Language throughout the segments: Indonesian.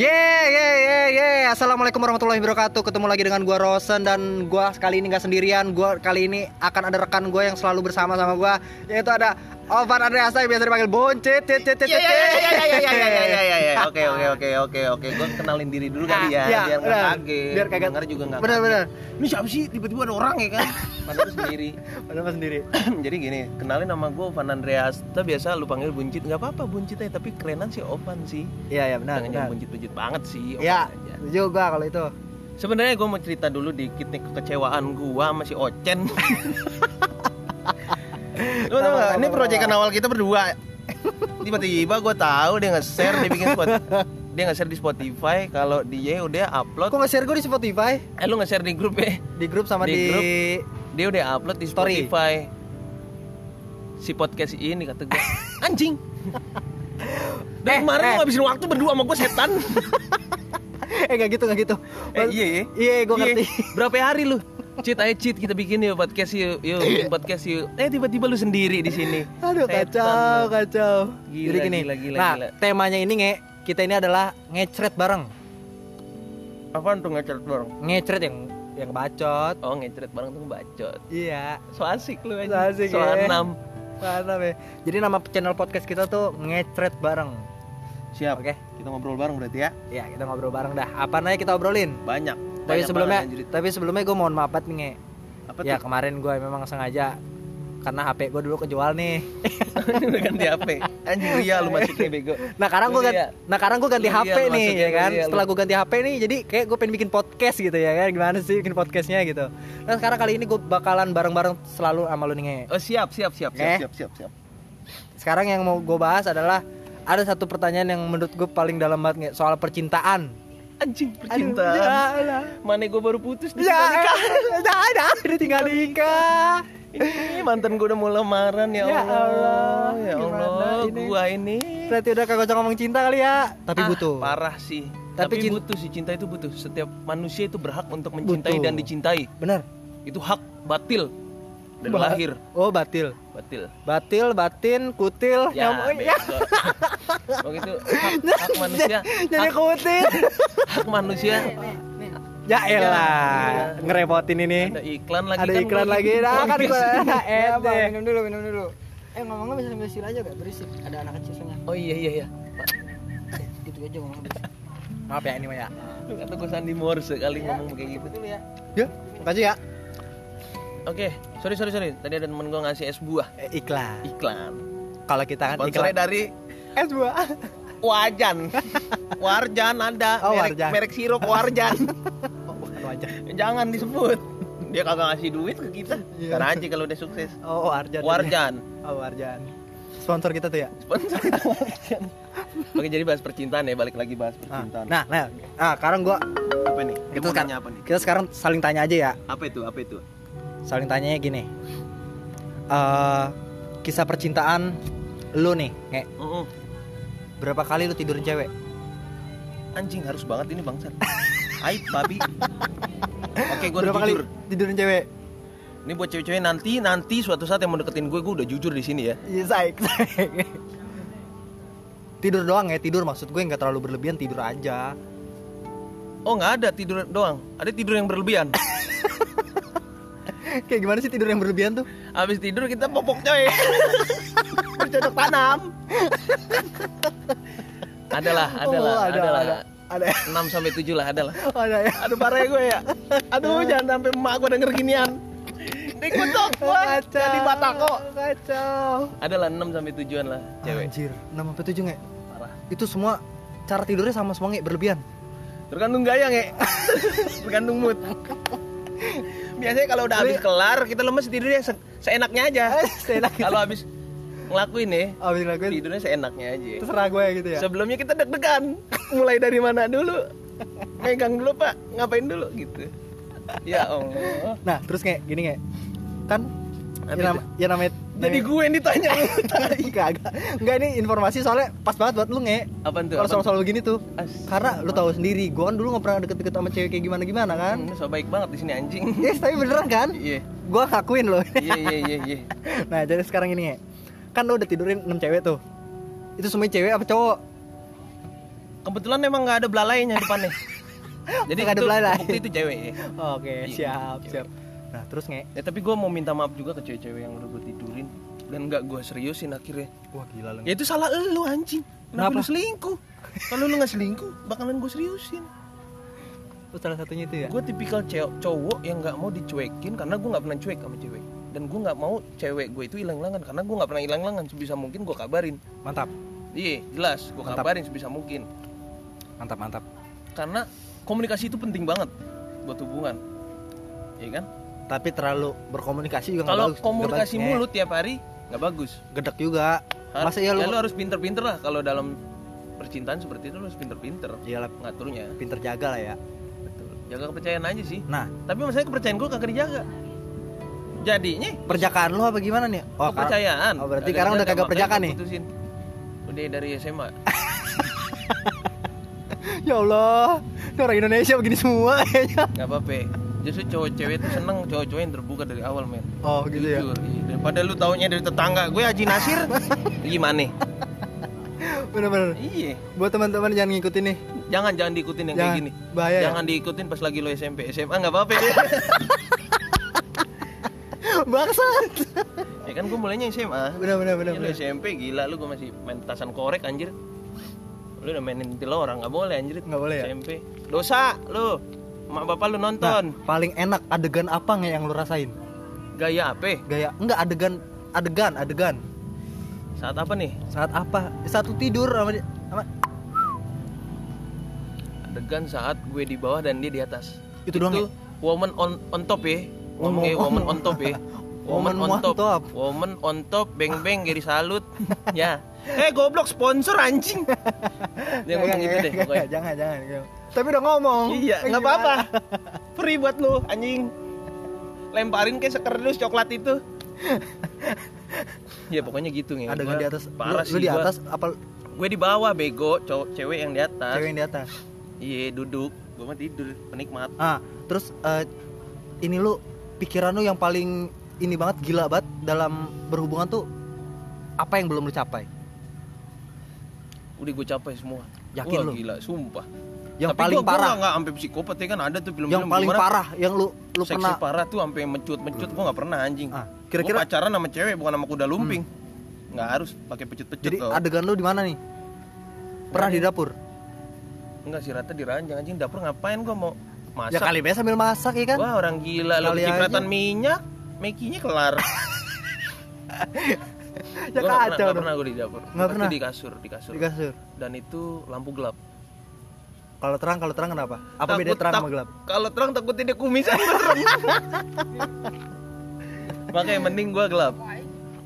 Yeah, yeah, yeah, yeah. Assalamualaikum warahmatullahi wabarakatuh. Ketemu lagi dengan gua Rosen dan gua kali ini nggak sendirian. Gua kali ini akan ada rekan gua yang selalu bersama sama gua, yaitu ada Ovan Andreasa yang biasa dipanggil Boncet. Cet cet cet. Iya iya iya iya iya. Oke oke oke oke oke. Gue kenalin diri dulu kali ya, biar enggak kaget. Biar kagak denger juga enggak. Benar benar. Ini siapa sih tiba-tiba ada orang ya kan? Padahal sendiri. Padahal sendiri. Jadi gini, kenalin nama gue Ovan Andreas. Tapi biasa lu panggil Buncit, enggak apa-apa Buncit aja, tapi kerenan sih Ovan sih. Iya iya benar. Jangan buncit-buncit banget sih. Iya. Setuju gue kalau itu. Sebenarnya gue mau cerita dulu dikit nih kekecewaan gue sama si Ocen. Lu tau gak? Ini proyekan awal kita berdua. Tiba-tiba gue tahu dia nge-share dia bikin spot dia nge-share di Spotify kalau dia udah upload Kok nge-share gua di Spotify? eh lu nge-share di grup ya Di grup sama Di di, grup. dia udah upload di Story. Spotify si podcast ini kata gue anjing dari Eh, kemarin eh. lu ngabisin waktu berdua sama gue setan Eh, enggak gitu, enggak gitu. eh, iya ya Iya, gua ngerti. berapa hari lu cheat aja cheat kita bikin yuk podcast yuk yuk bikin podcast yuk eh tiba-tiba lu sendiri di sini Aduh Setan kacau, lu. kacau. Gila, Jadi gini. gila, gila, nah, gila. temanya ini nge, kita ini adalah ngecret bareng. apaan tuh ngecret bareng Ngecret yang yang bacot. oh ngecret bareng tuh bacot Iya. so asik lu So aja asik, so ya. enam Mantap ya. Jadi nama channel podcast kita tuh ngecret bareng. siap Oke. kita ngobrol bareng berarti ya Ya, kita ngobrol bareng dah. Apa aja kita obrolin? banyak Tapi sebelumnya, banget, anjir. tapi sebelumnya gue mohon maaf banget nih nge. apa Ya tuh kemarin gue memang sengaja karena HP gue dulu kejual nih. ganti HP anjing ria lu masuknya bego Nah sekarang gue ganti, iya. nah sekarang gue ganti HP iya, nih ya kan. iya. Setelah gue ganti HP nih, jadi kayak gue pengen bikin podcast gitu ya kan. Gimana sih bikin podcastnya gitu. Nah sekarang kali ini gue bakalan bareng-bareng selalu sama lu nih Nge. oh siap siap siap siap siap siap siap Sekarang yang mau gue bahas adalah ada satu pertanyaan yang menurut gue paling dalam banget Nge, soal percintaan. Anjing percintaan ya mana gue baru putus Ya, nikah ada, ada, udah tinggal nikah. ini mantan gue udah mau lamaran ya, Ya Allah. Allah, ya Allah ini? gua ini Berarti udah kagak usah ngomong cinta kali ya. Tapi Ah, butuh. parah sih Tapi tapi, butuh sih cinta itu butuh setiap manusia itu berhak untuk mencintai Butuh. dan dicintai Bener. itu hak batil dari Ba- lahir Oh batil. batil Batil, batin, kutil. ya Nyamuk- ya. begitu hak, hak manusia Jadi hak, kutil. hak manusia ya elah, Iya. ngerepotin ini. ada iklan lagi Ada kan iklan lagi. Nah, kan gua Eh. Minum dulu, minum dulu. Eh ngomongnya bisa sambil sini aja gak berisik. Ada anak kecil soalnya. oh iya iya iya Gitu aja ngomongnya berisik. Maaf ya ini mah ya. Lu kata gue Sandi Morse kali ngomong kayak gitu Dulu ya. Ya, makasih ya. oke sorry sorry sorry tadi ada temen gue ngasih es buah Eh, iklan. iklan Kalau kita kan iklan dari es buah. Wajan Warjan ada Oh, merek, Warjan. merek sirup Warjan Oh, bukan wajah. jangan disebut dia kagak ngasih duit ke kita Iya. Ntar aja kalau udah sukses Oh, Arjan. Warjan Oh, Warjan. Sponsor kita tuh ya. sponsor kita Warjan oke jadi bahas percintaan ya balik lagi bahas Nah, percintaan nah, nah, ah, sekarang gua apa nih kita Kita sekarang apa nih kita sekarang saling tanya aja ya. apa itu apa itu Saling tanyanya gini. Eh, kisah percintaan lu nih, nge, Mm-mm. Berapa kali lu tidurin cewek? anjing harus banget ini bangsat aib babi oke gue udah berapa kali tidurin cewek? ini buat cewek-cewek nanti nanti suatu saat yang mau deketin gue gue udah jujur di sini ya Iya, saik, saik. Tidur doang ya, tidur maksud gue nggak terlalu berlebihan, tidur aja. oh nggak ada tidur doang ada tidur yang berlebihan Kayak gimana sih tidur yang berlebihan tuh? Habis tidur kita popok coy. Bercocok tanam. adalah, adalah, Oh, ada, adalah. ada, ada, 6 sampai 7 lah, adalah. ada ya. Aduh parah ya gue ya. Aduh jangan sampai emak gue denger ginian. Dikutuk gue jadi batako. kacau. Adalah 6 sampai 7-an lah cewek. Anjir, 6 sampai 7 nge. Parah. Itu semua cara tidurnya sama semua nge, berlebihan. Tergantung gaya nge. Tergantung mood. Biasanya kalau udah habis kelar kita lemes tidurnya se- seenaknya aja. Seenak. Kalau habis ngelakuin nih Abis lakuin tidurnya seenaknya aja. terserah gue gitu ya. Sebelumnya kita deg-degan. Mulai dari mana dulu? Megang dulu pak, ngapain dulu gitu. Ya Allah. Nah, terus kayak gini kayak kan Apa ya, nama, ya namanya Jadi gue yang ditanya. Kagak. Enggak ini informasi soalnya pas banget buat lu nge. Apaan tuh? Kalau Apaan? soal-soal begini tuh. As- Karena lu tahu sendiri, gue kan dulu nggak pernah deket-deket sama cewek kayak gimana-gimana kan. Hmm, so baik banget di sini anjing. Yes, tapi beneran kan? Iya. Gue ngakuin loh. Iya iya iya iya. nah, jadi sekarang ini nge. Kan lu udah tidurin 6 cewek tuh. Itu semuanya cewek apa cowok? kebetulan emang nggak ada belalainya depannya jadi Nggak ada itu, belalai. bukti itu cewek ya. Oke, Iya, siap, cewek. siap. Nah, terus nge. ya tapi gue mau minta maaf juga ke cewek-cewek yang udah gue tidurin dan nggak gue seriusin akhirnya Wah, gila lu. ya itu salah lu anjing kenapa, Kenapa? lu selingkuh kalau lu nggak selingkuh bakalan gue seriusin Terus salah satunya itu ya. gue tipikal cowok yang nggak mau dicuekin karena gue nggak pernah cuek sama cewek dan gue nggak mau cewek gue itu hilang-hilangan karena gue nggak pernah hilang-hilangan sebisa mungkin gue kabarin. Mantap. iya jelas gue kabarin sebisa mungkin. Mantap, mantap. karena komunikasi itu penting banget buat hubungan. Iya kan? Tapi terlalu berkomunikasi juga kalau bagus. Komunikasi bagus, Nge. mulut tiap hari nggak bagus. Gedek juga. Har- Masa ya lu lu harus pinter-pinter lah. Kalau dalam percintaan seperti itu lu harus pinter-pinter Iyalah, ngaturnya. Pinter jaga lah ya. betul. Jaga kepercayaan aja sih. Nah, tapi masalahnya kepercayaan gue kagak dijaga jadinya perjakaan lu apa gimana nih? Oh, kepercayaan Oh, berarti sekarang udah kagak perjakaan nih? putusin. udah dari SMA Ya Allah, ini orang Indonesia begini semua kayaknya. nggak apa-apa justru cowok cewek itu seneng cowok-cowok yang terbuka dari awal men Oh, gitu ya. Jujur, iya. daripada lu taunya dari tetangga gue Haji Nasir gimana Bener-bener. iya Buat teman-teman jangan ngikutin nih. jangan jangan diikutin yang kayak Jangan. gini Bahaya ya? jangan diikutin pas lagi lo SMP SMA nggak apa-apa ya Bangsat. ya kan gue mulainya SMA Bener-bener bener. Ya, lu SMP gila lu gue masih main tasan korek anjir lu udah mainin til orang nggak boleh anjir Nggak boleh ya? SMP dosa lu mak bapak lu Nah, nonton paling enak adegan apa nge yang lu rasain? gaya apa Gaya enggak adegan adegan adegan saat apa nih saat apa? Satu tidur sama sama adegan saat gue di bawah dan dia di atas Itu doang ya? woman on on top ya Woman- Ngomong, eh, woman on top ya Woman woman on top. top. woman on top beng beng geri salut ya eh goblok sponsor anjing dia ngomong gitu deh pokoknya jangan jangan. Tapi udah ngomong. iya nggak apa-apa free buat lu anjing lemparin kayak sekerdus coklat itu ya pokoknya gitu nih Gua di atas. parah lu, sih lu di gua. atas apa gue di bawah bego cowok cewek yang di atas cewek yang di atas? iya duduk gue mah tidur penikmat Ah, terus eh, ini lu pikiran lu yang paling ini banget gila banget dalam berhubungan tuh apa yang belum lu capai? udah gue capai semua Yakin Wah, lu? gila sumpah Yang Tapi paling gua, gua parah, nggak- nggak sampai psikopat ya kan ada tuh film-film yang paling gimana parah yang lu lu seksi pernah parah tuh sampai mencut-mencut gua nggak pernah anjing Ah, kira-kira kira-kira pacaran sama cewek bukan sama kuda lumping nggak harus pakai pecut-pecut jadi loh. adegan lu di mana nih? Pernah di dapur? enggak sih rata di ranjang anjing dapur ngapain gua mau Ya masak kali biasa sambil masak ya kan? wah orang gila kecipratan aja. minyak mekinya kelar ya Gua kacau dong. pernah gue di dapur Pasti pernah? di kasur di kasur Di kasur. dan itu lampu gelap Kalau terang kalau terang kenapa? Apa beda Takut- terang tak- sama gelap? kalau terang takutnya dia kumisan makanya mending gua gelap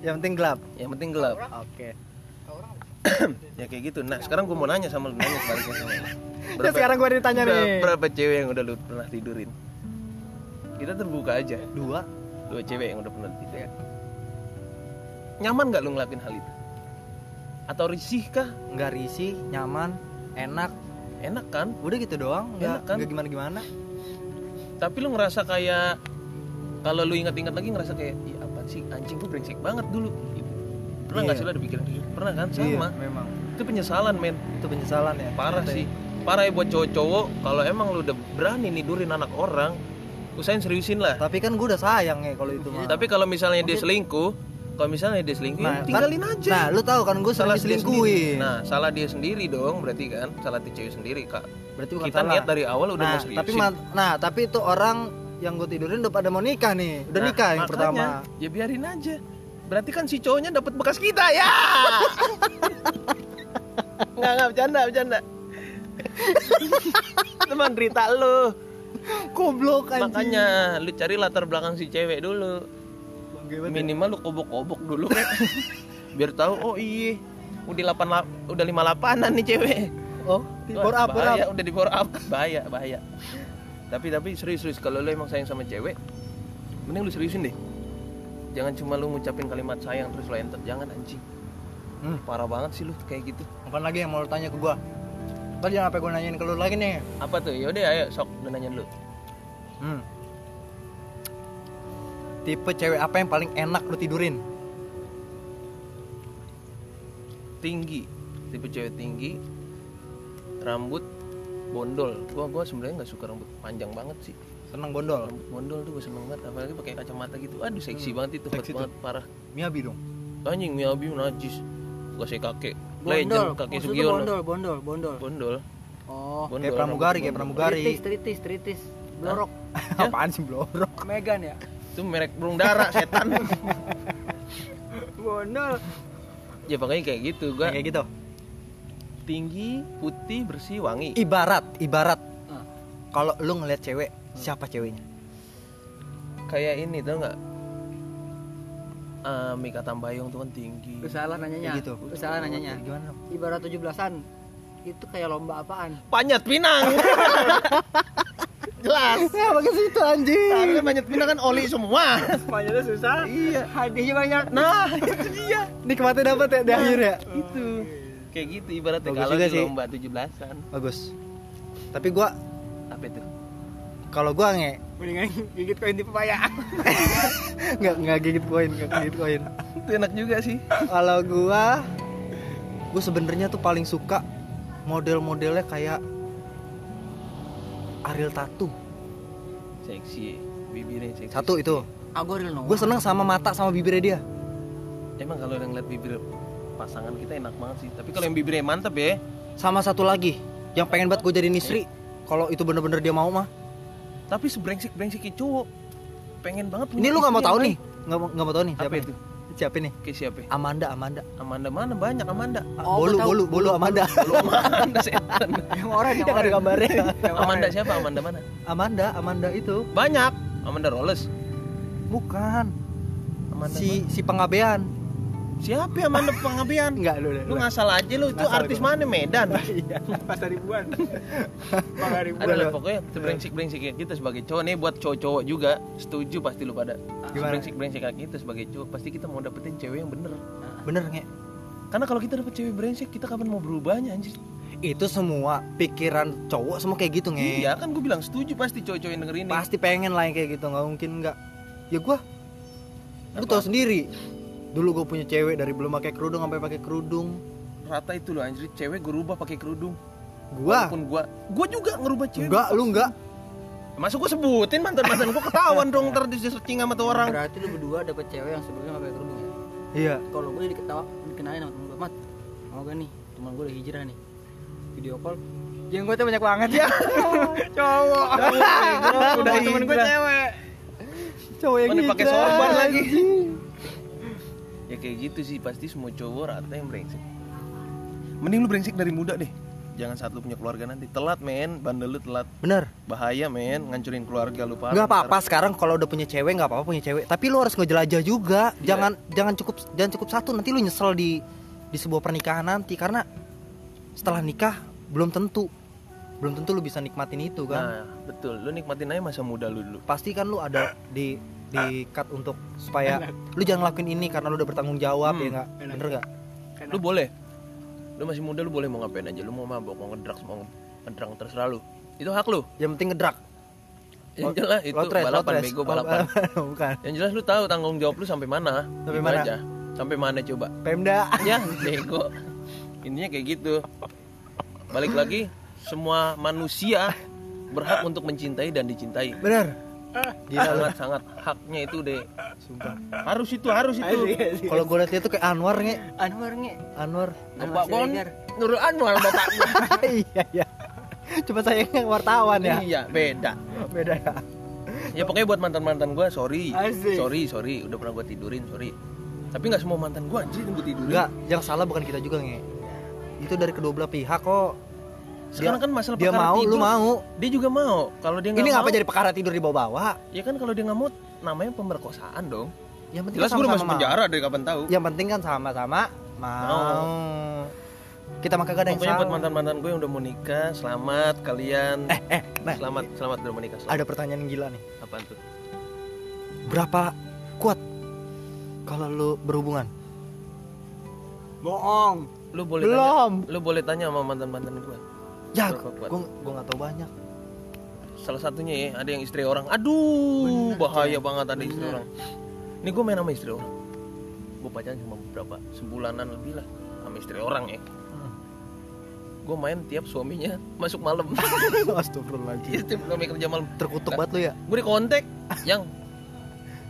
Yang penting gelap. yang penting gelap Oke. ya kayak gitu nah sekarang gue mau nanya sama lu nanya sebaliknya sama lu Ya sekarang gua ditanya berapa, nih. berapa cewek yang udah lu pernah tidurin kita terbuka aja Dua. dua cewek yang udah pernah tidur nyaman nggak lu ngelakuin hal itu atau risih kah Enggak risih, nyaman, enak. enak kan Udah gitu doang, Enak enggak kan? enggak gimana-gimana. tapi lu ngerasa kayak kalau lu ingat-ingat lagi ngerasa kayak iya apa sih anjing gue brengsek banget dulu gitu. pernah nggak Iya. sih lu ada pikiran gitu pernah kan sama memang. itu penyesalan men Itu penyesalan ya. parah Ternyata sih ya. Parah ya buat cowok-cowok kalau emang lu udah berani nidurin anak orang usahain seriusin lah Tapi kan gua udah sayang ya kalau itu mah. tapi kalau misalnya dia selingkuh kalau misalnya dia selingkuh ya Nah, tinggalin kan- aja Nah, lu tahu kan gue sendiri. diselingkuhin. nah salah dia sendiri dong berarti kan salah tuh cewek sendiri kak berarti bukan kita salah. niat dari awal udah nah, mau seriusin tapi nah, tapi itu orang yang gue tidurin udah pada mau nikah nih. Udah Nah, nikah yang makanya, pertama. ya biarin aja berarti kan si cowoknya dapat bekas kita ya nggak nggak bercanda bercanda teman cerita lu. Goblok anjing. makanya lu cari latar belakang si cewek dulu. Minimal lu kobok-kobok dulu. Kan biar tahu oh iya. Udah 8 udah 58an nih cewek. Oh, di Wah, up, bore up. bahaya, udah di bore up bahaya bahaya. Tapi tapi serius serius kalau lu emang sayang sama cewek mending lu seriusin deh. Jangan cuma lu ngucapin kalimat sayang terus lu enter. Jangan anjing. Hmm. parah banget sih lu kayak gitu. Apaan lagi yang mau lu tanya ke gua? Ntar jangan sampai gua nanyain ke lu lagi nih. apa tuh? Yaudah ayo sok lu nanya lu Hmm. Tipe cewek apa yang paling enak lu tidurin? tinggi. Tipe cewek tinggi rambut bondol. Gua gua sebenarnya nggak suka rambut panjang banget sih. Seneng bondol? Rambut bondol tuh gue seneng banget apalagi pakai kacamata gitu. Aduh seksi banget itu Seksi banget parah. Miabi dong. Anjing miabi najis. Saya kakek Bondol. legend lu Sugiono bondol, bondol, bondol. bondol Oh. Bondol, kayak pramugari kayak pramugari Tritis, tritis, tritis. Blorok. apaan sih blorok Megan ya. itu merek burung dara setan Bondol. ya pokoknya kayak gitu gua kayak gitu tinggi putih bersih wangi ibarat ibarat Ah. kalau lu ngeliat cewek siapa ceweknya kayak ini tau nggak Ah, Mika Tambayong tuh kan tinggi Lu salah nanyanya. Gitu. Salah nanyanya. gimana? Ibarat 17-an. Itu kayak lomba apaan? panjat pinang jelas ya pakai situ anjing tapi panjat pinang kan oli semua Panjatnya susah. iya Hadiahnya banyak. nah itu dia nikmatnya dapat ya di akhir ya itu kayak gitu ibaratnya kalau di lomba 17-an bagus tapi gua apa itu kalau gua nge Mendingan gigit koin di pepaya. nggak nggak gigit koin nggak gigit koin. Itu enak juga sih. Kalau gua gua sebenarnya tuh paling suka model-modelnya kayak Ariel Tatum. Seksi bibirnya seksi. Satu itu. Aku no. gue seneng sama mata sama bibirnya dia. Emang kalau yang lihat bibir pasangan kita enak banget sih. Tapi kalau yang bibirnya mantep ya. Sama satu lagi yang pengen banget gue jadi istri. Kalau itu bener-bener dia mau mah tapi sebrengsek brengseknya cowok pengen banget punya ini lu nggak mau tahu nih nggak mau nggak mau tahu nih Apa siapa itu? siapa nih Kayak siapa? Amanda Amanda Amanda mana banyak Amanda. Oh, bolu bolu bolu Amanda Lu Amanda setan. yang orang yang yang ada gambarnya Yang Amanda siapa? Amanda mana? Amanda Amanda itu Banyak. Amanda Rolles. bukan Amanda si mana? si pengabean Siapa ya Amanda Pengabean? enggak lu Lu ngasal aja lu itu artis gua. mana Medan? iya pasar ribuan pasar ribuan Ada pokoknya sebrengsek-brengsek kayak kita sebagai cowok nih buat cowok-cowok juga setuju pasti lu pada. Kayak kita sebagai cowok pasti kita mau dapetin cewek yang bener. bener nge Karena kalau kita dapet cewek brengsek kita kapan mau berubahnya anjir? itu semua pikiran cowok semua kayak gitu nge Iya kan gue bilang setuju pasti cowok-cowok yang denger ini. pasti pengen lah yang kayak gitu nggak mungkin nggak ya gua lu tau sendiri dulu gue punya cewek dari belum pakai kerudung sampai pakai kerudung. Rata itu loh anjir. Cewek gue rubah pakai kerudung. gua? Walaupun gua gua juga ngerubah cewek. enggak lu enggak. Masuk gua sebutin mantan-mantan gua ketahuan dong ntar di searching sama tuh orang. berarti lu berdua dapet cewek yang sebelumnya pakai kerudung ya? Iya. Kalau gue diketawa dikenalin sama temen gue mat mau gak nih? Temen gue udah hijrah nih. Video call. Jenggotnya banyak banget ya. Cowok. Udah temen gue hijrah. cewek. Cowok Mana pakai sorban lagi. Ya kayak gitu sih pasti semua cowok rata yang brengsek. Mending lu brengsek dari muda deh. Jangan saat lu punya keluarga nanti telat men, bandel lu telat. bener Bahaya men, ngancurin keluarga lu parah. nggak apa-apa sekarang kalau udah punya cewek nggak apa-apa punya cewek tapi lu harus ngejelajah juga Iya. jangan jangan cukup jangan cukup satu nanti lu nyesel di di sebuah pernikahan nanti karena setelah nikah belum tentu belum tentu lu bisa nikmatin itu kan Nah, betul. Lu nikmatin aja masa muda lu dulu. pasti kan lu ada di di cut untuk supaya lu jangan lakuin ini karena lu udah bertanggung jawab Hmm, ya nggak enak. bener nggak Lu boleh. Lu masih muda lu boleh mau ngapain aja. Lu mau mabok, mau ngedrugs, mau ngedrang terserah lu. Itu hak lu. yang penting ngedrak Yang jelas itu Lotres, balapan lotres. bego Oh, balapan. bukan Yang jelas lu tahu tanggung jawab lu sampai mana. Sampai mana? aja. Sampai mana coba? Pemda Ya, bego. Intinya kayak gitu. Balik lagi, semua manusia berhak untuk mencintai dan dicintai. bener gila Sangat sangat haknya itu deh. sumpah Harus itu, harus itu. kalau gue liat dia tuh kayak Anwar nge Anwar nge Anwar Bapak Bon. Nurul Anwar bapak. iya iya cuma sayangnya wartawan ya Iya, beda. beda ya Ya pokoknya buat mantan-mantan gua sorry. Asik. Sorry, sorry udah pernah gua tidurin, sorry. Tapi nggak semua mantan gua anjir yang gua tidurin. enggak yang salah bukan kita juga nge itu dari kedua belah pihak kok Sekarang Dia- kan masalah dia mau tidur. lu mau Dia juga mau. Kalau dia nggak ini ngapa jadi perkara tidur di bawah-bawah Ya kan kalau dia nggak mau namanya pemerkosaan dong. yang penting Jelas kan sama-sama masuk penjara dari kapan tahu. yang penting kan sama-sama mau kita mah kagak ada yang buat mantan-mantan gue yang udah mau nikah, selamat kalian. eh eh nah Selamat, selamat udah mau nikah. Selamat. ada pertanyaan yang gila nih Apaan tuh? berapa kuat kalau lu berhubungan bohong Lu boleh Belum. tanya. Lu boleh tanya sama mantan-mantan gue. Ya gua gua nggak tahu banyak Salah satunya ya, ada yang istri orang. Aduh, Bener, bahaya Cek. banget ada istri Bener. orang. Ini gue main sama istri orang. Gue pacaran cuma beberapa sebulanan lebih lah sama istri orang ya. gue main tiap suaminya masuk malam Astagfirullahaladzim. Iya, tiap suami kerja malam Terkutuk Nah. banget lu ya. gue di kontak yang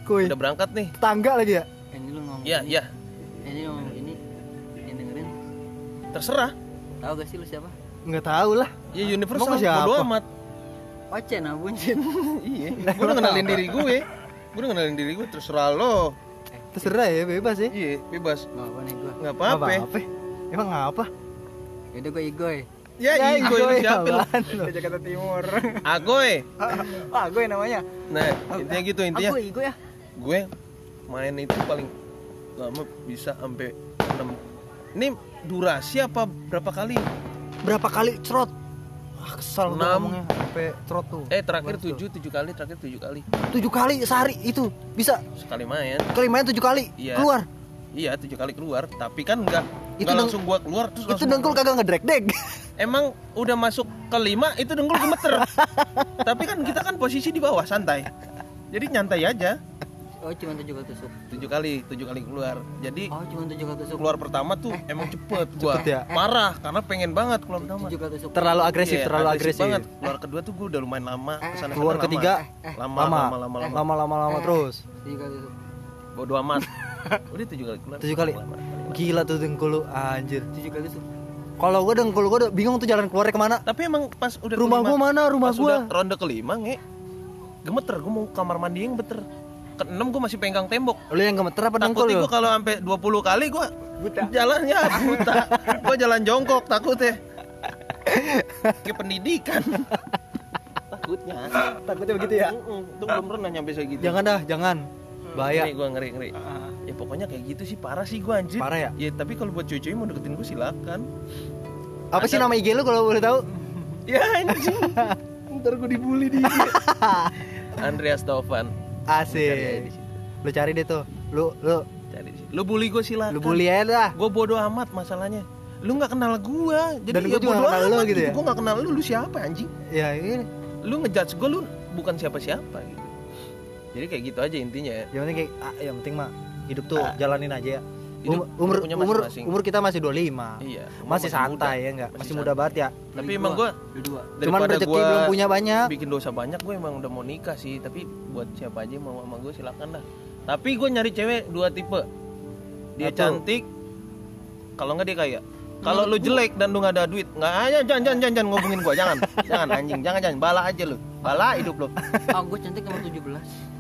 Kuy. udah berangkat nih Tetangga lagi ya. ini lu ngomong iya iya ini ngomong ini yang dengerin terserah tahu gak sih lu siapa Nggak tahu lah. ya universal Emang siapa? bodo amat. Ocen ah buncit iya. Gue udah kenalin diri gue. Gue udah kenalin diri gue terserah lo. Terserah ya, bebas sih. iya bebas. Gak apa nih gua. Nggak apa-apa. Apa? Emang apa? Yaudah gue Igoy. Ya, Igo Igoy, siapa lo apaan lu? Jakarta Timur. Agoy. Ah gue namanya. Nah intinya gitu intinya. Aku Igoy ya. Gue main itu paling lama bisa sampai 6 ini durasi apa berapa kali Berapa kali cerot? Ah, kesel gua Enam. ngomongnya sampai cerot tuh. eh terakhir. 7 7 kali terakhir 7 kali Tujuh kali sehari itu bisa sekali main kali main tujuh kali Iya. keluar. iya 7 kali keluar tapi kan enggak Itu deng- langsung gua keluar terus Itu dengkul kagak ngedrek deg. emang udah masuk ke lima itu dengkul gemeter tapi kan kita kan posisi di bawah santai jadi nyantai aja Oh cuma tujuh kali tusuk. Tujuh kali tujuh kali keluar. Jadi Oh cuma tujuh kali tusuk. keluar pertama tuh emang cepet. gua Cepet ya? parah karena pengen banget keluar pertama. Tujuh kali tusuk. Terlalu agresif, Iya, terlalu agresif. banget. Keluar kedua tuh gua udah lumayan lama. Ke sana Keluar ketiga? Lama lama, lama lama lama, lama lama lama terus. Tujuh kali tusuk. Bodo amat. Udah tujuh kali keluar. Tujuh kali. Gila tuh dengkul lu anjir. Tujuh kali tusuk. Kalau gua dengkul gua udah bingung tuh jalan keluarnya ke mana. tapi emang pas udah Rumah gua mana? Rumah udah ronde kelima nge gemeter. Gua mau kamar mandi yang beter keenam gua masih pegang tembok. Lu yang gemeter apa dengkul takutnya gua kalau sampai 20 kali gua jalannya buta. Gua jalan jongkok takutnya. Kayak pendidikan. Takutnya. Takutnya begitu ya. Itu belum pernah nyampe segitu. Jangan dah, jangan. Bahaya. ngeri gua ngeri ngeri. Ya pokoknya kayak gitu sih parah sih gua anjir. Parah ya? ya tapi kalau buat cewek mau deketin gua silakan. Apa sih nama IG lu kalau boleh tahu? ya anjing. Ntar gua dibully di IG. Andreas Taufan Asik. Lu cari deh tuh. Lu lu Cari di situ. lu bully gua silakan lu bully aja dah. gue bodoh amat masalahnya lu nggak kenal gua jadi Dan ya juga bodoh kenal lu amat gitu ya? gue nggak kenal lu lu siapa anjing Ya ini. lu ngejudge gue lu bukan siapa siapa gitu jadi kayak gitu aja intinya ya Yang penting kayak ah, yang penting mah hidup tuh jalanin aja ya. Hidup- Um- umur punya umur masing-masing. umur kita masih 25. iya Masih umur muda. santai ya enggak? Masih Masih santai. muda banget ya. tapi emang dua Cuman rezeki belum punya banyak. bikin dosa banyak gue emang udah mau nikah sih tapi buat siapa aja mau sama gue silakan dah tapi gue nyari cewek dua tipe dia Apa? cantik kalau nggak dia kaya kalau lu jelek dan lu nggak ada duit nggak aja jangan jangan jangan, jangan ngomongin gue jangan jangan anjing jangan jangan bala aja lu bala hidup lu. Oh gue cantik nomor 17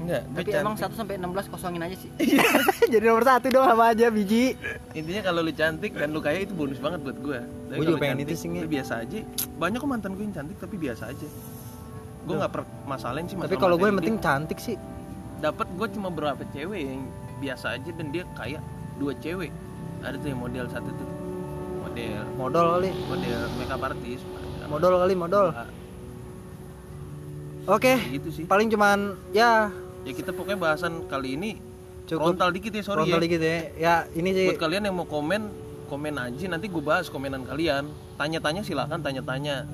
enggak gue Tapi emang 1 sampai 16 kosongin aja sih. Jadi nomor satu dong apa aja biji. intinya kalau lu cantik dan lu kaya itu bonus banget buat gue Tapi Gua juga pengen cantik, itu sih, lu biasa aja. Banyak kok mantan gue yang cantik tapi biasa aja. Gue nggak permasalahin sih Tapi kalau gue yang penting cantik sih. dapat gue cuma berapa cewek yang biasa aja dan dia kaya. Dua cewek. Ada tuh yang model satu tuh. Model. Modal kali. model makeup artist. Modal kali modal. Oke, Kayak gitu sih. paling cuman ya. Ya kita pokoknya bahasan kali ini cukup. frontal dikit ya sorry frontal ya. dikit ya. Ya ini sih. Buat kalian yang mau komen komen aja nanti gue bahas komenan kalian. Tanya-tanya silakan tanya-tanya.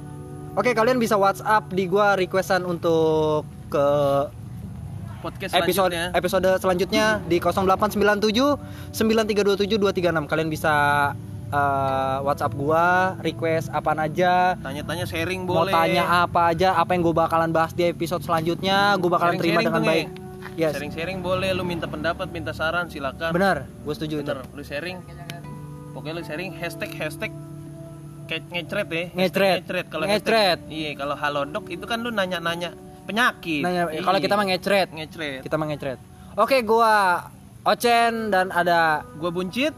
Oke, kalian bisa WhatsApp di gua requestan untuk ke podcast episode selanjutnya. episode selanjutnya di 0897 9327 236. Kalian bisa eh, WhatsApp gua, request apaan aja, tanya-tanya sharing mau boleh tanya apa aja, apa yang gue bakalan bahas di episode selanjutnya, gue bakalan terima Sharing-sharing dengan baik. Nge. Yes, sharing-sharing boleh lu minta pendapat minta saran silakan benar, gue setuju itu. bener lu sharing pokoknya lu sharing hashtag hashtag ngecret ya Ngecret. ngecret kalau Ngecret. iya kalau halodoc itu kan lu nanya-nanya penyakit Nanya, Iya. kalau kita mah ngecret, ngecret kita mah ngecret. Oke, gua Ocen dan ada gua buncit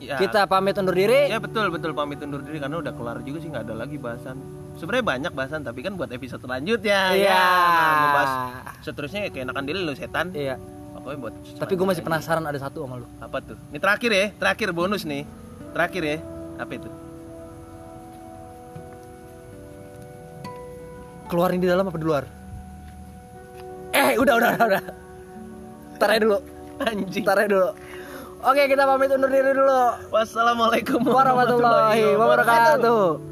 ya, kita pamit undur diri. ya betul betul pamit undur diri karena udah kelar juga sih nggak ada lagi bahasan sebenarnya banyak bahasan tapi kan buat episode selanjutnya Iya. ya nah, ngebahas seterusnya ya keenakan diri lu setan Iya. pokoknya buat Tapi gue masih penasaran ada satu sama lu. apa tuh ini terakhir ya terakhir bonus nih terakhir ya apa itu Keluarin di dalam apa di luar? Eh, udah, udah, udah, udah. Aja dulu. anjing aja dulu. Oke, kita pamit undur diri dulu. wassalamualaikum Warahmatullahi wabarakatuh.